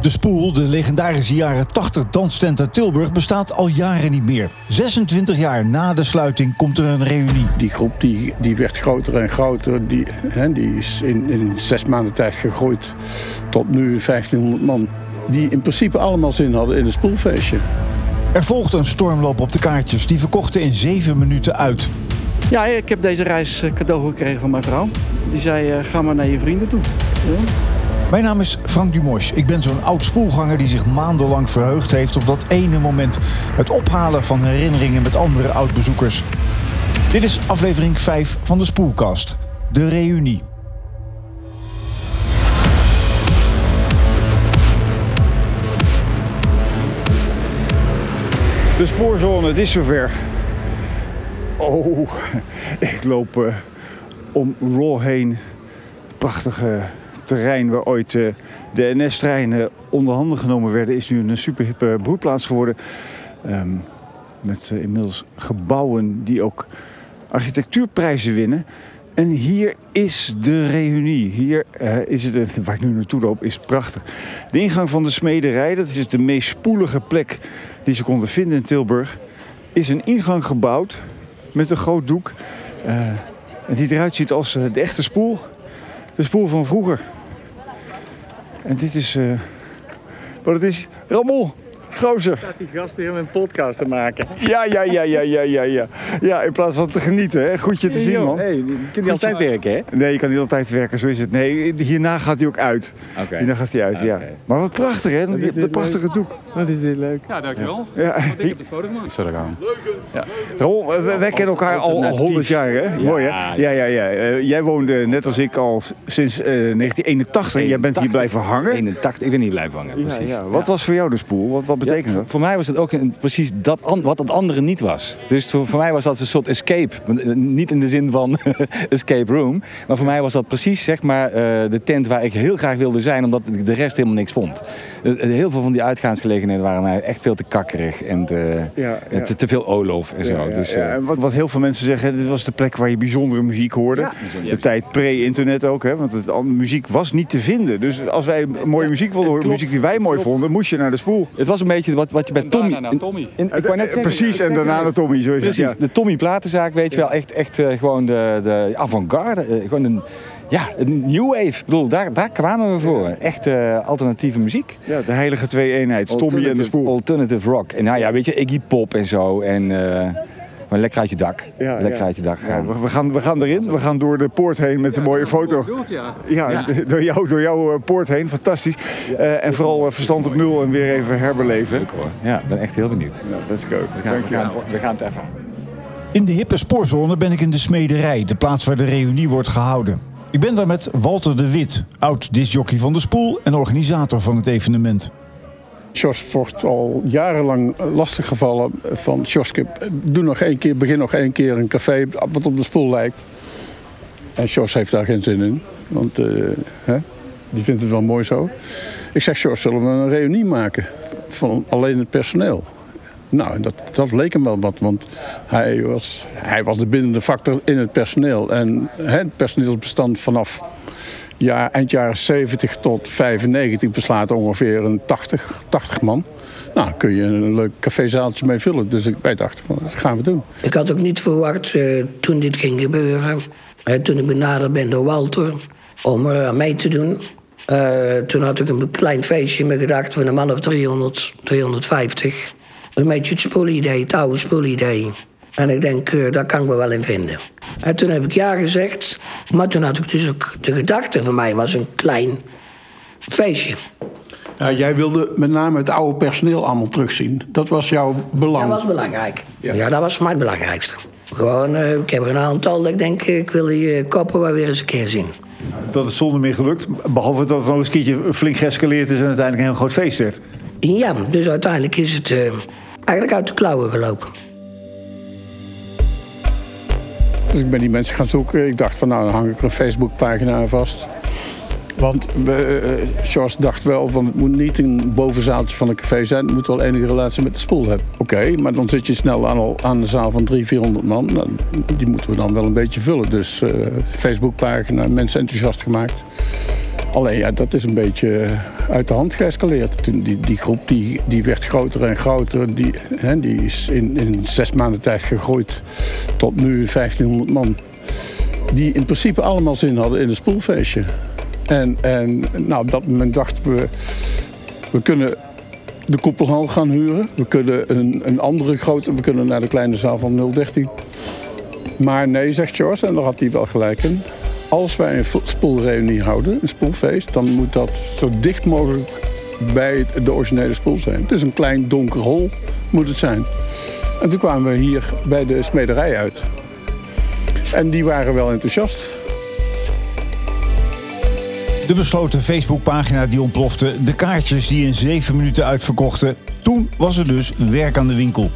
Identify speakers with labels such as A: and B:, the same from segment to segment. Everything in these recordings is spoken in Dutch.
A: De Spoel, de legendarische jaren 80 danstent uit Tilburg, bestaat al jaren niet meer. 26 jaar na de sluiting komt er een reunie.
B: Die groep die, die werd groter en groter. Die, hè, die is in, in zes maanden tijd gegroeid tot nu 1500 man. Die in principe allemaal zin hadden in een spoelfeestje.
A: Er volgde een stormloop op de kaartjes. Die verkochten in 7 minuten uit.
C: Ja, ik heb deze reis eh, cadeau gekregen van mijn vrouw. Die zei, eh, ga maar naar je vrienden toe. Ja.
A: Mijn naam is Frank Dumosch. Ik ben zo'n oud spoelganger die zich maandenlang verheugd heeft op dat ene moment. Het ophalen van herinneringen met andere oud-bezoekers. Dit is aflevering 5 van de Spoelkast. De reunie.
D: De spoorzone, het is zover. Oh, ik loop eh, om Raw heen. Prachtige terrein waar ooit eh, de NS-treinen onder handen genomen werden... is nu een superhippe broedplaats geworden. Ehm, met eh, inmiddels gebouwen die ook architectuurprijzen winnen. En hier is de reunie. Hier eh, is het, waar ik nu naartoe loop, is prachtig. De ingang van de smederij, dat is de meest spoelige plek die ze konden vinden in Tilburg. Is een ingang gebouwd met een groot doek. en die eruit ziet als de echte spoel. De spoel van vroeger. En dit is. eh, wat het is. Ramon, gozer.
E: Gaat die gast hier een podcast te maken?
D: Ja, ja, ja, ja, ja, ja, ja. Ja, in plaats van te genieten, hè. Goed je te zien, man.
E: Hey, je kunt niet altijd werken, hè?
D: Nee, je kan niet altijd werken, zo is het. Nee, hierna gaat hij ook uit.
E: Oké.
D: Hierna gaat hij uit, ja. Maar wat prachtig, hè? Dat prachtige doek.
E: Wat is dit leuk.
C: Ja, dankjewel.
D: Ja.
C: Want ik heb de foto gemaakt.
E: We gaan?
D: Ron, wij, wij kennen elkaar al. 100 jaar, hè? Mooi, hè? Ja,
E: ja.
D: ja, ja. Eh, jij woonde net als ik al sinds eh, 1981. Jij bent hier blijven hangen.
E: 81, ik ben hier blijven hangen,
D: Ja,
E: precies.
D: ja. Wat was voor jou de spoel? Wat, wat betekent dat?
E: Voor mij was het ook een, precies dat an- wat het andere niet was. Dus voor, voor mij was dat een soort escape. Eh, Niet in de zin van escape room. Maar voor mij was dat precies zeg maar, eh, de tent waar ik heel graag wilde zijn. Omdat ik de rest helemaal niks vond. Eh, Heel veel van die uitgaansgelegenheden waren mij echt veel te kakkerig. En te,
D: Ja, ja.
E: te, te veel olof en zo.
D: Ja, ja,
E: dus,
D: ja.
E: eh,
D: En wat, wat heel veel mensen zeggen, dit was de plek waar je bijzondere muziek hoorde.
E: Ja.
D: De tijd pre-internet ook, hè? want het, muziek was niet te vinden. Dus als wij mooie muziek wilden horen, muziek die wij mooi
E: klopt.
D: vonden, moest je naar de spoel.
E: Het was een beetje wat, wat je bij Tommy...
C: daarna naar Tommy.
E: in- ik wou net
D: Eh,
E: zeggen,
D: Precies, en daarna de Tommy, zo is
E: Precies,
D: het.
E: de Tommy Platenzaak, weet je wel, echt, echt eh, gewoon de, de avant-garde. eh, gewoon een, ja, een new wave. Ik bedoel, daar, daar kwamen we voor. Echt eh, alternatieve muziek.
D: Ja. ja, de heilige twee-eenheid, Tommy en de spoel.
E: Alternative rock. En nou ja, weet je, Iggy Pop en zo. En eh, maar lekker uit je dak.
D: Ja,
E: lekker
D: ja.
E: uit je dak
D: Ja,
E: gaan.
D: we, we gaan, we gaan erin, we gaan door de poort heen met een mooie foto.
C: Bedoeld, ja.
D: Ja, door, jou, door jouw eh, poort heen, fantastisch. Eh, en vooral eh, verstand op nul en weer even herbeleven.
E: Leuk hoor. Ja, ik ben echt heel benieuwd.
D: Ja, let's go.
E: We gaan, we
D: Dankjewel.
E: gaan, we gaan het even aan.
A: In de hippe spoorzone ben ik in de smederij, de plaats waar de reunie wordt gehouden. Ik ben daar met Walter de Wit, oud disjockey van de Spoel en organisator van het evenement.
B: Jos wordt al jarenlang lastiggevallen van Joske, doe nog één keer, begin nog één keer een café wat op de spoel lijkt. En Jos heeft daar geen zin in, want eh, hè, die vindt het wel mooi zo. Ik zeg, Jos, zullen we een reunie maken van alleen het personeel? Nou, dat, dat leek hem wel wat, want hij was, hij was de bindende factor in het personeel. En hè, het personeelsbestand vanaf ja, eind jaren 70 tot 95 beslaat ongeveer een 80, 80 man. Nou, kun je een leuk cafézaaltje mee vullen. Dus ik- dachten, dat gaan we doen.
F: Ik had ook niet verwacht eh, toen dit ging gebeuren. eh, toen ik benaderd ben door Walter om er aan mee te doen. Eh, toen had ik een klein feestje me gedacht van een man of 300, 350. Een beetje het spoelidee, het oude spoelidee. En ik denk, eh, daar kan ik me wel in vinden. En toen heb ik ja gezegd. Maar toen had ik dus ook de gedachte van mij was een klein feestje.
B: Ja, jij wilde met name het oude personeel allemaal terugzien. Dat was jouw belang.
F: Dat was belangrijk. Ja, dat was voor mij het belangrijkste. Gewoon, eh, ik heb er een aantal dat ik denk, eh, ik wil die koppen wel weer eens een keer zien.
D: Dat is zonder meer gelukt. Behalve dat het nog eens een keertje flink geëscaleerd is en uiteindelijk een heel groot feest werd.
F: Ja, dus uiteindelijk is het eh, eigenlijk uit de klauwen gelopen.
B: Dus ik ben die mensen gaan zoeken. Ik dacht van nou, dan hang ik er een Facebookpagina aan vast. Want uh, George dacht wel van het moet niet een bovenzaaltje van een café zijn. Het moet wel enige relatie met de spoel hebben. Oké, maar dan zit je snel aan, aan een zaal van 300, 400 man. Nou, die moeten we dan wel een beetje vullen. Dus uh, Facebookpagina, mensen enthousiast gemaakt. Alleen ja, dat is een beetje uit de hand geëscaleerd. Toen die, die groep die, die werd groter en groter. Die, hè, die is in, in zes maanden tijd gegroeid tot nu 1500 man. Die in principe allemaal zin hadden in een spoelfeestje. En, en nou, op dat moment dachten we, we kunnen de koepelhal gaan huren. We kunnen een, een andere grote, we kunnen naar de kleine zaal van 013. Maar nee, zegt George, en daar had hij wel gelijk in. Als wij een spoelreunie houden, een spoelfeest, dan moet dat zo dicht mogelijk bij de originele spoel zijn. Het is een klein donker hol, moet het zijn. En toen kwamen we hier bij de smederij uit. En die waren wel enthousiast.
A: De besloten Facebookpagina die ontplofte, de kaartjes die in zeven minuten uitverkochten. Toen was er dus werk aan de winkel.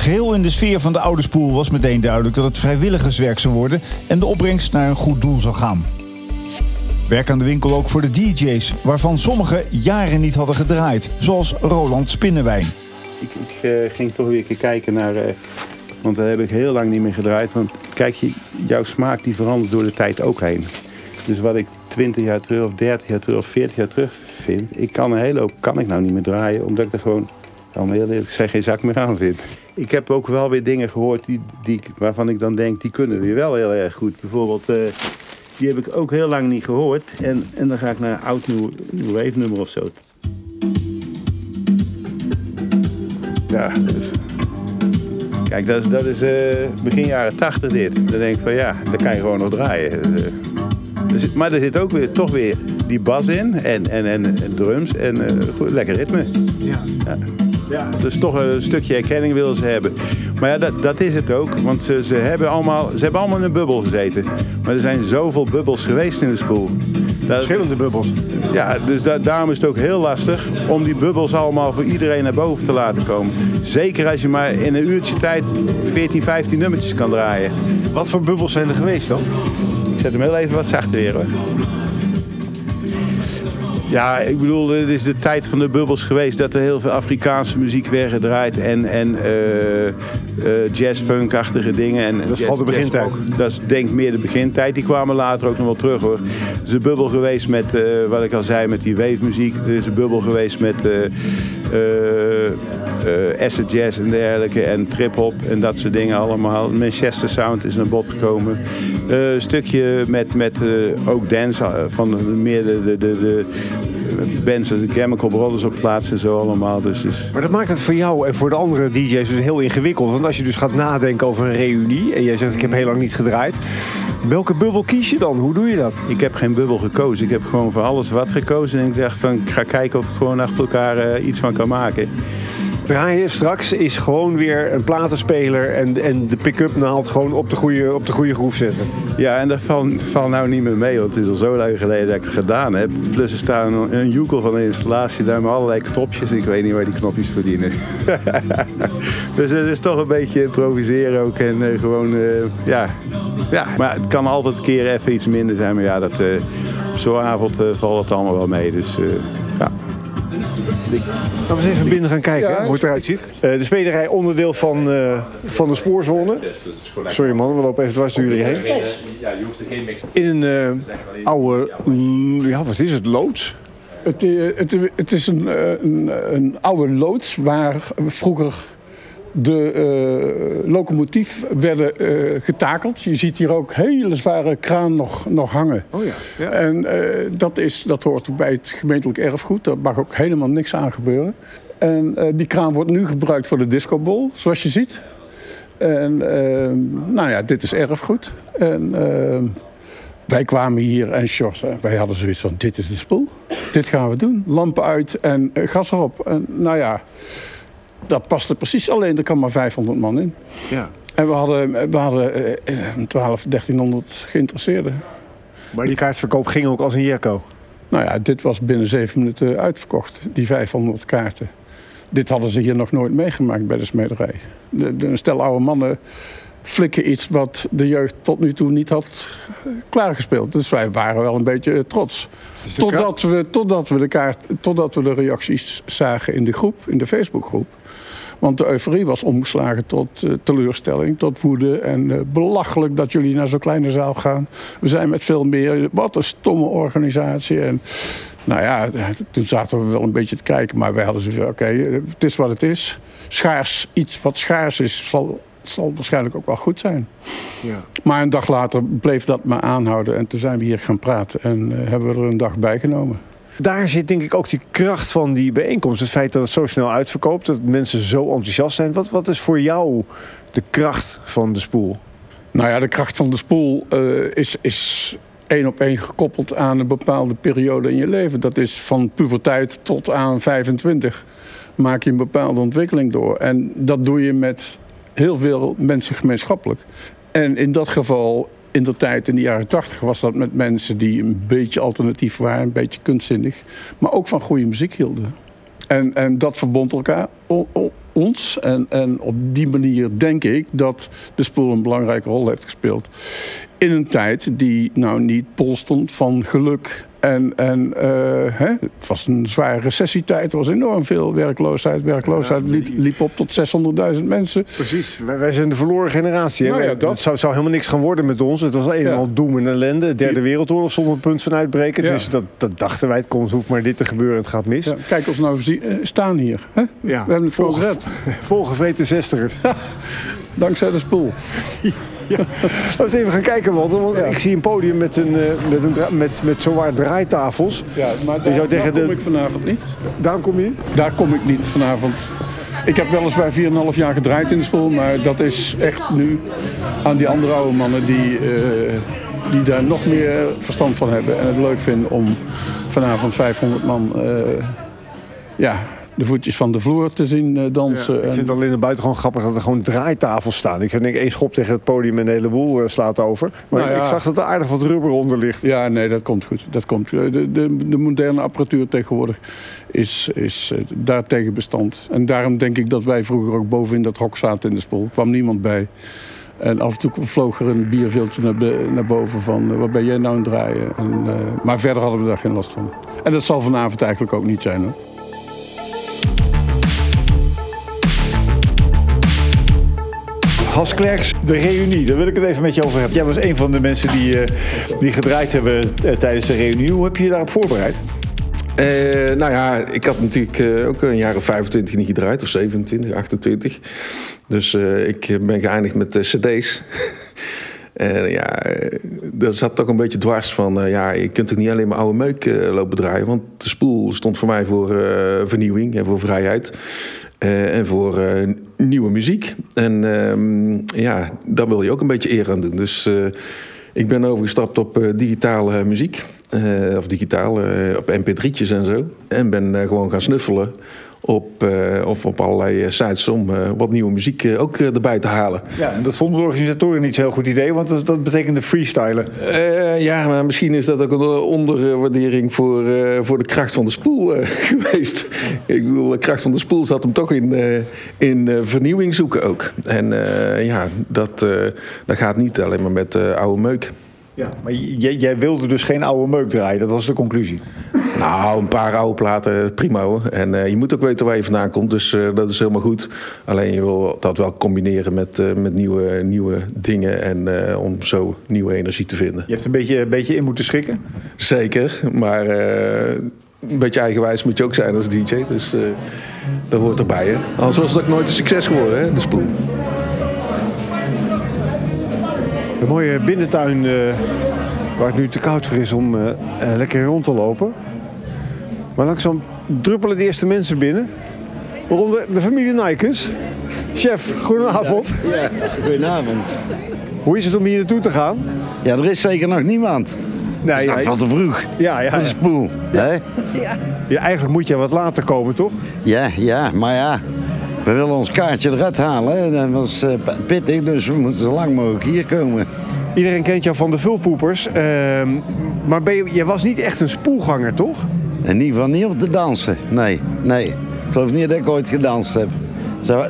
A: Geheel in de sfeer van de oude spoel was meteen duidelijk dat het vrijwilligerswerk zou worden en de opbrengst naar een goed doel zou gaan. Werk aan de winkel ook voor de DJ's, waarvan sommigen jaren niet hadden gedraaid, zoals Roland Spinnenwijn.
G: Ik, ik uh, ging toch weer kijken naar. Uh, want daar heb ik heel lang niet meer gedraaid. Want kijk, je, jouw smaak die verandert door de tijd ook heen. Dus wat ik 20 jaar terug, of 30 jaar terug, of 40 jaar terug vind, ik kan een hele hoop kan ik nou niet meer draaien, omdat ik er gewoon, heel eerlijk geen zak meer aan vind. Ik heb ook wel weer dingen gehoord die, die, waarvan ik dan denk, die kunnen weer wel heel erg goed. Bijvoorbeeld, uh, die heb ik ook heel lang niet gehoord. En, en dan ga ik naar een oud nieuw, nieuw wave nummer of zo. Ja, dus, kijk, dat is, dat is uh, begin jaren 80 dit. Dan denk ik van ja, dan kan je gewoon nog draaien. Dus, maar er zit ook weer, toch weer die bas in en, en, en, en drums en uh, goed, lekker ritme. Ja. ja. Ja. Dus toch een stukje herkenning willen ze hebben. Maar ja, dat, dat is het ook. Want ze, ze, hebben allemaal, ze hebben allemaal in een bubbel gezeten. Maar er zijn zoveel bubbels geweest in de spoel.
D: Verschillende bubbels.
G: Ja, dus da daarom is het ook heel lastig om die bubbels allemaal voor iedereen naar boven te laten komen. Zeker als je maar in een uurtje tijd 14, 15 nummertjes kan draaien.
D: Wat voor bubbels zijn er geweest dan?
G: Ik zet hem heel even wat zachter weer hoor. Ja, ik bedoel, het is de tijd van de bubbels geweest dat er heel veel Afrikaanse muziek werd gedraaid en, en uh, uh, jazzpunkachtige dingen. En
D: dat is vooral de begintijd.
G: dat is denk ik meer de begintijd. Die kwamen later ook nog wel terug hoor. Er is een bubbel geweest met, uh, wat ik al zei, met die wave muziek. Er is een bubbel geweest met acid jazz en dergelijke en trip-hop en dat soort dingen allemaal. Manchester Sound is naar bod gekomen. een stukje met, met ook dance van meer de, de, de, de bands de Chemical Brothers op plaats en zo allemaal. Dus, dus,
D: Maar dat maakt het voor jou en voor de andere DJ's dus heel ingewikkeld. Want als je dus gaat nadenken over een reunie en jij zegt ik heb heel lang niet gedraaid. Welke bubbel kies je dan? Hoe doe je dat?
G: Ik heb geen bubbel gekozen. Ik heb gewoon voor alles wat gekozen. En ik dacht van ik ga kijken of ik gewoon achter elkaar uh, iets van kan maken.
D: Draaien straks is gewoon weer een platenspeler en, en de pick-up naald gewoon op de goede, op de goede groef zetten.
G: Ja, en dat valt val nou niet meer mee, want het is al zo lang geleden dat ik het gedaan heb. Plus er staat een, een joekel van de installatie daar met allerlei knopjes. Ik weet niet waar die knopjes verdienen. dus het is toch een beetje improviseren ook en uh, gewoon, uh, ja. ja. Maar het kan altijd een keer even iets minder zijn, maar ja, dat, uh, op zo'n avond valt het allemaal wel mee. Dus.
D: Laten we eens even binnen gaan kijken ja. hoe het eruit ziet. Uh, de spederij onderdeel van, uh, van de spoorzone. Sorry man, we lopen even dwars door jullie heen. In een uh, oude, ja wat is het, loods?
B: Het, het, het is een, een, een oude loods waar vroeger de uh, locomotief werden uh, getakeld. Je ziet hier ook hele zware kraan nog, nog hangen.
D: Oh ja. ja.
B: En uh, dat, is, dat hoort bij het gemeentelijk erfgoed. Daar mag ook helemaal niks aan gebeuren. En die kraan wordt nu gebruikt voor de discobol, zoals je ziet. En nou ja, dit is erfgoed. En wij kwamen hier en Sjors, wij hadden zoiets van, dit is de spoel. Dit gaan we doen. Lampen uit en gas erop. En nou ja dat paste precies. Alleen er kan maar 500 man in.
D: Ja.
B: En we hadden, we hadden eh, 12, 1300 geïnteresseerden.
D: Maar die kaartverkoop ging ook als een jekko?
B: Nou ja, dit was binnen zeven minuten uitverkocht, die 500 kaarten. Dit hadden ze hier nog nooit meegemaakt bij de smederij. De, de, een stel oude mannen flikken iets wat de jeugd tot nu toe niet had klaargespeeld. Dus wij waren wel een beetje trots. Dus totdat, we, totdat, we de kaart, totdat we de reacties zagen in de groep, in de Facebookgroep. Want de euforie was omgeslagen tot eh, teleurstelling, tot woede. En eh, belachelijk dat jullie naar zo'n kleine zaal gaan. We zijn met veel meer. Wat een stomme organisatie. En nou ja, toen zaten we wel een beetje te kijken. Maar wij hadden zoiets van, oké, eh, het is wat het is. Schaars, iets wat schaars is, zal, zal waarschijnlijk ook wel goed zijn.
A: Ja.
B: Maar een dag later bleef dat maar aanhouden. En toen zijn we hier gaan praten. En hebben we er een dag bij genomen.
D: Daar zit denk ik ook die kracht van die bijeenkomst. Het feit dat het zo snel uitverkoopt, dat mensen zo enthousiast zijn. Wat, wat is voor jou de kracht van de spoel?
B: Nou ja, de kracht van de spoel eh, is, is één op één gekoppeld aan een bepaalde periode in je leven. Dat is van puberteit tot aan 25 maak je een bepaalde ontwikkeling door. En dat doe je met heel veel mensen gemeenschappelijk. En in dat geval, in de tijd in de jaren 80, was dat met mensen die een beetje alternatief waren, een beetje kunstzinnig, maar ook van goede muziek hielden. En, en dat verbond elkaar, ons. En, en op die manier denk ik dat de spoel een belangrijke rol heeft gespeeld. In een tijd die nou niet bol stond van geluk. En, en eh, hè, het was een zware recessietijd. Er was enorm veel werkloosheid. Werkloosheid liep, liep op tot 600.000 mensen.
D: Precies, wij, wij zijn de verloren generatie. hè?
B: Nou ja,
D: Het
B: dat-
D: zou, zou helemaal niks gaan worden met ons. Het was een en
B: Ja.
D: al doem en ellende. De derde wereldoorlog het punt van uitbreken.
B: Ja.
D: Dus dat, dat dachten wij, het komt, hoeft maar dit te gebeuren, het gaat mis.
B: Ja, kijk ons nou eh, staan hier. Hè?
D: Ja.
B: We hebben het voor
D: Volge-
B: gered.
D: Volgevreten zestigers.
B: Dankzij de spoel.
D: Laten we eens even gaan kijken, Walter. Want ik zie een podium met, een, eh, met, een met, met zowaar draaitafels.
B: Ja, maar daar, daar kom
D: de-
B: ik vanavond niet.
D: Daarom kom je niet?
B: Daar kom ik niet vanavond. Ik heb weliswaar 4,5 jaar gedraaid in de spoel, maar dat is echt nu aan die andere oude mannen die, eh, die daar nog meer verstand van hebben en het leuk vinden om vanavond 500 man eh, ja, de voetjes van de vloer te zien eh, dansen.
D: Ik vind het alleen naar buiten gewoon grappig dat er gewoon draaitafels staan. Ik denk één schop tegen het podium en de hele boel eh, slaat over. Maar
B: Nou ja.
D: ik zag dat er aardig wat rubber onder ligt.
B: Ja, nee, dat komt goed. Dat komt. De, de, de moderne apparatuur tegenwoordig is, is eh, daartegen bestand. En daarom denk ik dat wij vroeger ook boven in dat hok zaten in de spoel. Er kwam niemand bij. En af en toe vloog er een bierveeltje naar, naar boven van... wat ben jij nou aan het draaien? En, maar verder hadden we daar geen last van. En dat zal vanavond eigenlijk ook niet zijn hoor.
D: Has Klerks, de reunie, daar wil ik het even met je over hebben. Jij was een van de mensen die, eh, die gedraaid hebben eh, tijdens de reunie. Hoe heb je je daarop voorbereid?
H: Eh, nou ja, ik had natuurlijk ook een jaar of 25 niet gedraaid, of 27, 28. Dus ik ben geëindigd met cd's. En ja, dat zat toch een beetje dwars van... ja, je kunt toch niet alleen maar oude meuk lopen draaien... want de spoel stond voor mij voor vernieuwing en voor vrijheid... eh, en voor eh, nieuwe muziek. En ehm, ja, daar wil je ook een beetje eer aan doen. Dus eh, ik ben overgestapt op digitale muziek. of digitaal, op mp3'tjes en zo. En ben gewoon gaan snuffelen op, eh, of op allerlei eh, sites om eh, wat nieuwe muziek ook erbij te halen.
D: Ja, en dat vonden de organisatoren niet zo'n heel goed idee, want dat, dat betekende freestylen.
H: Ja, maar misschien is dat ook een onderwaardering voor, voor de kracht van de spoel geweest. Ik bedoel, de kracht van de spoel zat hem toch in, in vernieuwing zoeken ook. En ja, dat, dat gaat niet alleen maar met oude meuk.
D: Ja, maar jij, jij wilde dus geen oude meuk draaien, dat was de conclusie.
H: Nou, een paar oude platen, prima hoor. En eh, je moet ook weten waar je vandaan komt, dus eh, dat is helemaal goed. Alleen je wil dat wel combineren met, eh, met nieuwe, nieuwe dingen en om zo nieuwe energie te vinden.
D: Je hebt een beetje, een beetje in moeten schikken.
H: Zeker, maar een beetje eigenwijs moet je ook zijn als DJ. Dus dat hoort erbij. Hè? Anders was het ook nooit een succes geworden, hè, de spoel.
D: Een mooie binnentuin waar het nu te koud voor is om lekker rond te lopen. Maar langzaam druppelen de eerste mensen binnen. Waaronder de familie Nijkens. Chef, goedenavond.
I: Ja, goedenavond.
D: Hoe is het om hier naartoe te gaan?
I: Ja, er is zeker nog niemand.
D: Nee,
I: Dat is nog
D: ja,
I: veel te vroeg.
D: ja, ja,
I: Dat is
D: ja.
I: spoel. hè?
D: Ja, eigenlijk moet je wat later komen, toch?
I: Ja, ja, maar ja. We willen ons kaartje eruit halen. hè. Dat was eh, pittig, dus we moeten zo lang mogelijk hier komen.
D: Iedereen kent jou van de vulpoepers. ehm, maar ben je, jij was niet echt een spoelganger, toch?
I: In ieder geval niet op te dansen. Nee, nee. Ik geloof niet dat ik ooit gedanst heb.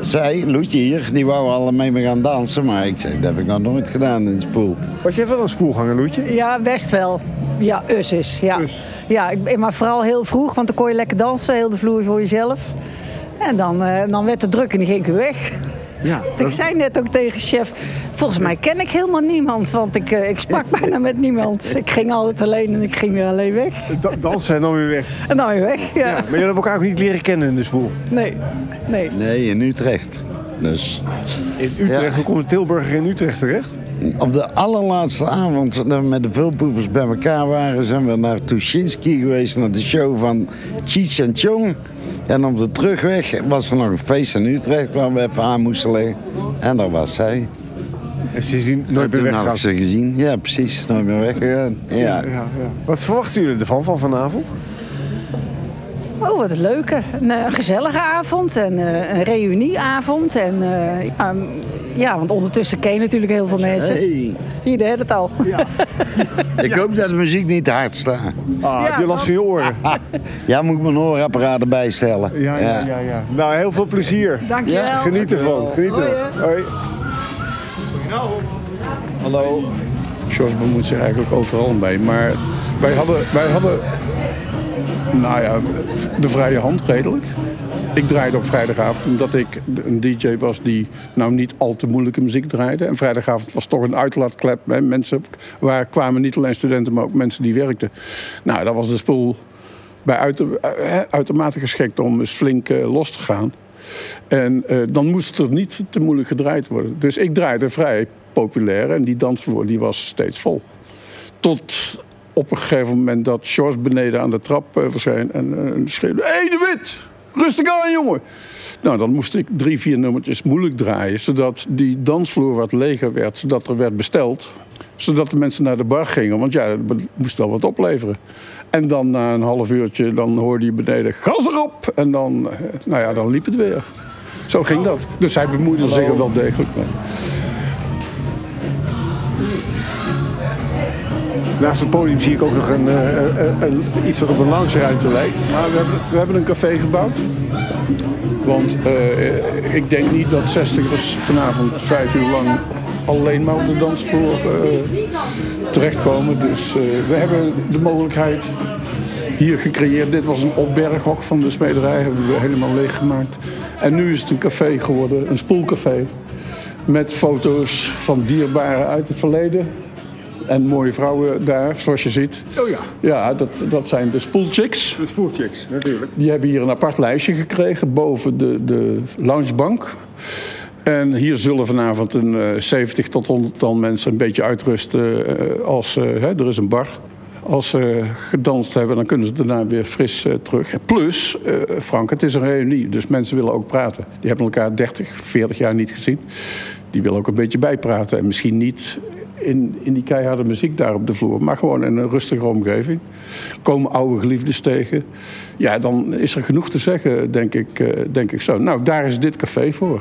I: Zij- Loetje hier, die wou al mee me gaan dansen. Maar ik zeg, dat heb ik nog nooit gedaan in de spoel.
D: Was jij wel een spoelganger, Loetje?
J: Ja, best wel. Ja, us is. Ja. Ja, ik- maar vooral heel vroeg, want dan kon je lekker dansen, heel de vloer voor jezelf. En dan, eh, dan werd het druk en dan ging ik weer weg.
D: Ja,
J: Ik zei net ook tegen chef, volgens mij ken ik helemaal niemand, want ik, eh, ik sprak bijna met niemand. Ik ging altijd alleen en ik ging weer alleen weg.
D: da- dansen en dan weer weg.
J: En dan weer weg, ja.
D: Ja, maar jullie hebben elkaar ook niet leren kennen in de spoel.
J: Nee, nee.
I: Nee, in Utrecht. Dus
D: In Utrecht,
I: Ja.
D: hoe komt de Tilburger in Utrecht terecht?
I: op de allerlaatste avond dat we met de vulpoepers bij elkaar waren... zijn we naar Tuschinski geweest, naar de show van Cheech en Chong. En op de terugweg was er nog een feest in Utrecht waar we even aan moesten leggen. En daar was zij.
D: En sindsdien
I: En
D: nooit meer weggegaan.
I: ze gezien. Ja, precies. Nooit meer weggegaan. Ja.
D: Ja, ja. Wat verwachten jullie ervan van vanavond?
J: Oh, wat een leuke. Een, eh, gezellige avond en eh, een reunieavond. En, eh, ja, ja, want ondertussen ken je natuurlijk heel veel mensen.
I: Hey.
J: Hier deed het al.
I: Ik hoop dat de muziek niet te hard staat.
D: Ah, heb je last van je oren?
I: Ja, moet ik mijn hoorapparaat erbij stellen.
D: Ja, ja, ja, ja. Nou, heel veel plezier.
J: Dankjewel.
I: Ja,
D: Geniet ervan. Geniet
J: Hoi,
D: ervan. Hoi.
B: Hallo. Jos bemoeit zich eigenlijk overal mee. Maar wij hadden, wij hadden nou ja, de vrije hand redelijk. Ik draaide op vrijdagavond omdat ik een DJ was die nou niet al te moeilijke muziek draaide. En vrijdagavond was toch een uitlaatklep. Hè. Mensen waar kwamen niet alleen studenten, maar ook mensen die werkten. Nou, dat was de spoel bij eh, uitermate geschikt om eens flink eh, los te gaan. En eh, dan moest er niet te moeilijk gedraaid worden. Dus ik draaide vrij populair en die dansvloer die was steeds vol. Tot op een gegeven moment dat George beneden aan de trap eh, verscheen en schreeuwde... Hé, de Wit! Rustig aan, jongen! Nou, dan moest ik drie, vier nummertjes moeilijk draaien... zodat die dansvloer wat leger werd, zodat er werd besteld. Zodat de mensen naar de bar gingen, want ja, het moest wel wat opleveren. En dan na een half uurtje, dan hoorde je beneden gas erop. En dan, eh, nou ja, dan liep het weer. Zo ging dat. Dus hij bemoeide zich er wel degelijk mee.
D: Naast het podium zie ik ook nog een, eh, een- een- iets wat op een loungeruimte lijkt.
B: Maar we hebben, we hebben een café gebouwd. Want eh, ik denk niet dat zestigers vanavond vijf uur lang alleen maar op de dansvloer eh, terechtkomen. Dus eh, we hebben de mogelijkheid hier gecreëerd. Dit was een opberghok van de smederij, hebben we helemaal leeggemaakt. En nu is het een café geworden, een spoelcafé. Met foto's van dierbaren uit het verleden. En mooie vrouwen daar, zoals je ziet.
D: Oh ja,
B: Ja, dat, dat zijn de spoelchicks.
D: de spoelchicks, natuurlijk.
B: Die hebben hier een apart lijstje gekregen boven de, de loungebank. En hier zullen vanavond een eh, 70 tot 100 tal mensen een beetje uitrusten. eh, als, eh, hè, er is een bar. Als ze gedanst hebben, dan kunnen ze daarna weer fris eh, terug. Plus, eh, Frank, het is een reunie, dus mensen willen ook praten. Die hebben elkaar 30, 40 jaar niet gezien. Die willen ook een beetje bijpraten. En misschien niet in, in die keiharde muziek daar op de vloer, maar gewoon in een rustige omgeving. Komen oude geliefdes tegen. Ja, dan is er genoeg te zeggen, denk ik, eh, denk ik zo. Nou, daar is dit café voor.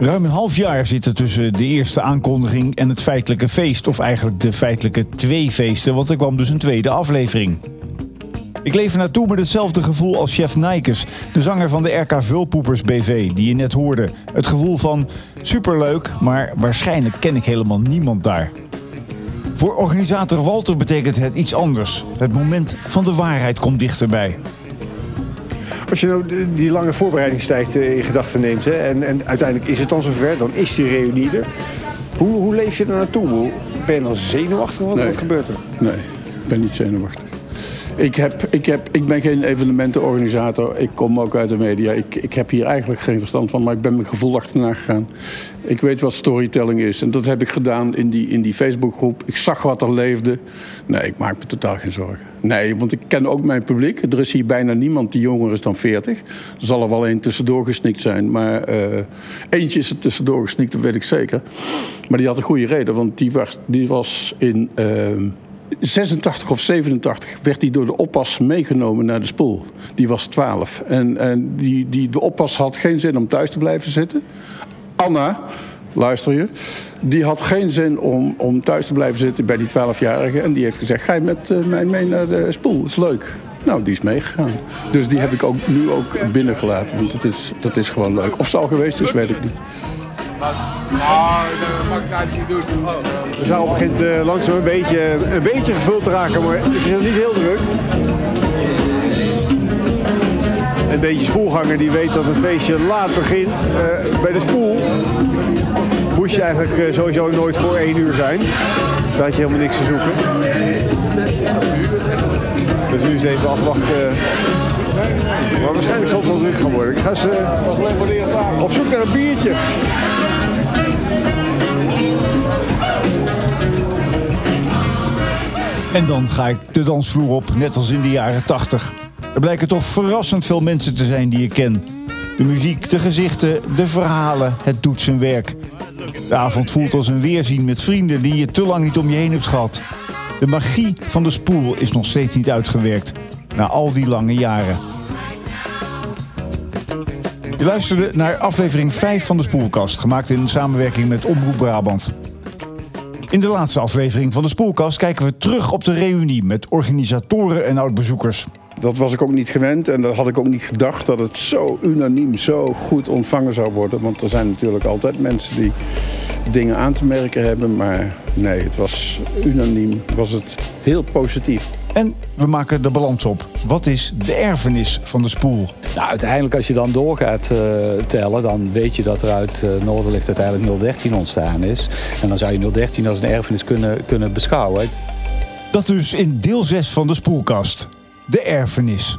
A: Ruim een half jaar zit er tussen de eerste aankondiging en het feitelijke feest. Of eigenlijk de feitelijke twee feesten, want er kwam dus een tweede aflevering. Ik leef er naartoe met hetzelfde gevoel als chef Nijkes, de zanger van de RK Vulpoepers BV, die je net hoorde. Het gevoel van superleuk, maar waarschijnlijk ken ik helemaal niemand daar. Voor organisator Walter betekent het iets anders. Het moment van de waarheid komt dichterbij.
D: Als je nou die- lange voorbereidingstijd eh, in gedachten neemt... Hè, en, en uiteindelijk is het dan zover, dan is die reunie er. Hoe, hoe leef je er naartoe? Ben je dan zenuwachtig? Wat,
B: Nee.
D: wat gebeurt er?
B: Nee, ik ben niet zenuwachtig. Ik, heb, ik, heb, ik ben geen evenementenorganisator. Ik kom ook uit de media. Ik, ik heb hier eigenlijk geen verstand van, maar ik ben mijn gevoel achterna gegaan. Ik weet wat storytelling is. En dat heb ik gedaan in die, in die Facebookgroep. Ik zag wat er leefde. Nee, ik maak me totaal geen zorgen. Nee, want ik ken ook mijn publiek. Er is hier bijna niemand die jonger is dan 40. Er zal er wel één tussendoor gesnikt zijn. Maar eh, eentje is er tussendoor gesnikt, dat weet ik zeker. Maar die had een goede reden, want die was, die was in... ehm, 86 of 87 werd hij door de oppas meegenomen naar de spoel. Die was 12. En, en die, die, de oppas had geen zin om thuis te blijven zitten. Anna, luister je, die had geen zin om, om thuis te blijven zitten bij die 12-jarige. En die heeft gezegd, ga je met eh, mij mee naar de spoel, is leuk. Nou, die is meegegaan. Dus die heb ik ook, nu ook binnengelaten. Want dat is, dat is gewoon leuk. Of zal geweest is, weet ik niet.
D: De zaal begint eh, langzaam een beetje, een beetje gevuld te raken, maar het is nog niet heel druk. Een beetje spoelganger die weet dat het feestje laat begint. Eh, bij de spoel moest je eigenlijk eh, sowieso nooit voor één uur zijn. Daar had je helemaal niks te zoeken. Dus nu is even afwachten. Maar waarschijnlijk zal het Ik ga eh, op zoek naar een biertje.
A: En dan ga ik de dansvloer op, net als in de jaren 80. Er blijken toch verrassend veel mensen te zijn die ik ken. De muziek, de gezichten, de verhalen, het doet zijn werk. De avond voelt als een weerzien met vrienden die je te lang niet om je heen hebt gehad. De magie van de spoel is nog steeds niet uitgewerkt, na al die lange jaren. Je luisterde naar aflevering 5 van de Spoelkast, gemaakt in samenwerking met Omroep Brabant. In de laatste aflevering van de Spoelkast kijken we terug op de reunie met organisatoren en oudbezoekers.
B: Dat was ik ook niet gewend en dat had ik ook niet gedacht dat het zo unaniem, zo goed ontvangen zou worden. Want er zijn natuurlijk altijd mensen die dingen aan te merken hebben. Maar nee, het was unaniem, was het heel positief.
A: En we maken de balans op. Wat is de erfenis van de spoel?
K: Nou, uiteindelijk als je dan door gaat eh, tellen, dan weet je dat er uit uh, Noorderlicht uiteindelijk 013 ontstaan is. En dan zou je 013 als een erfenis kunnen, kunnen beschouwen.
A: Dat dus in deel 6 van de spoelkast. De erfenis.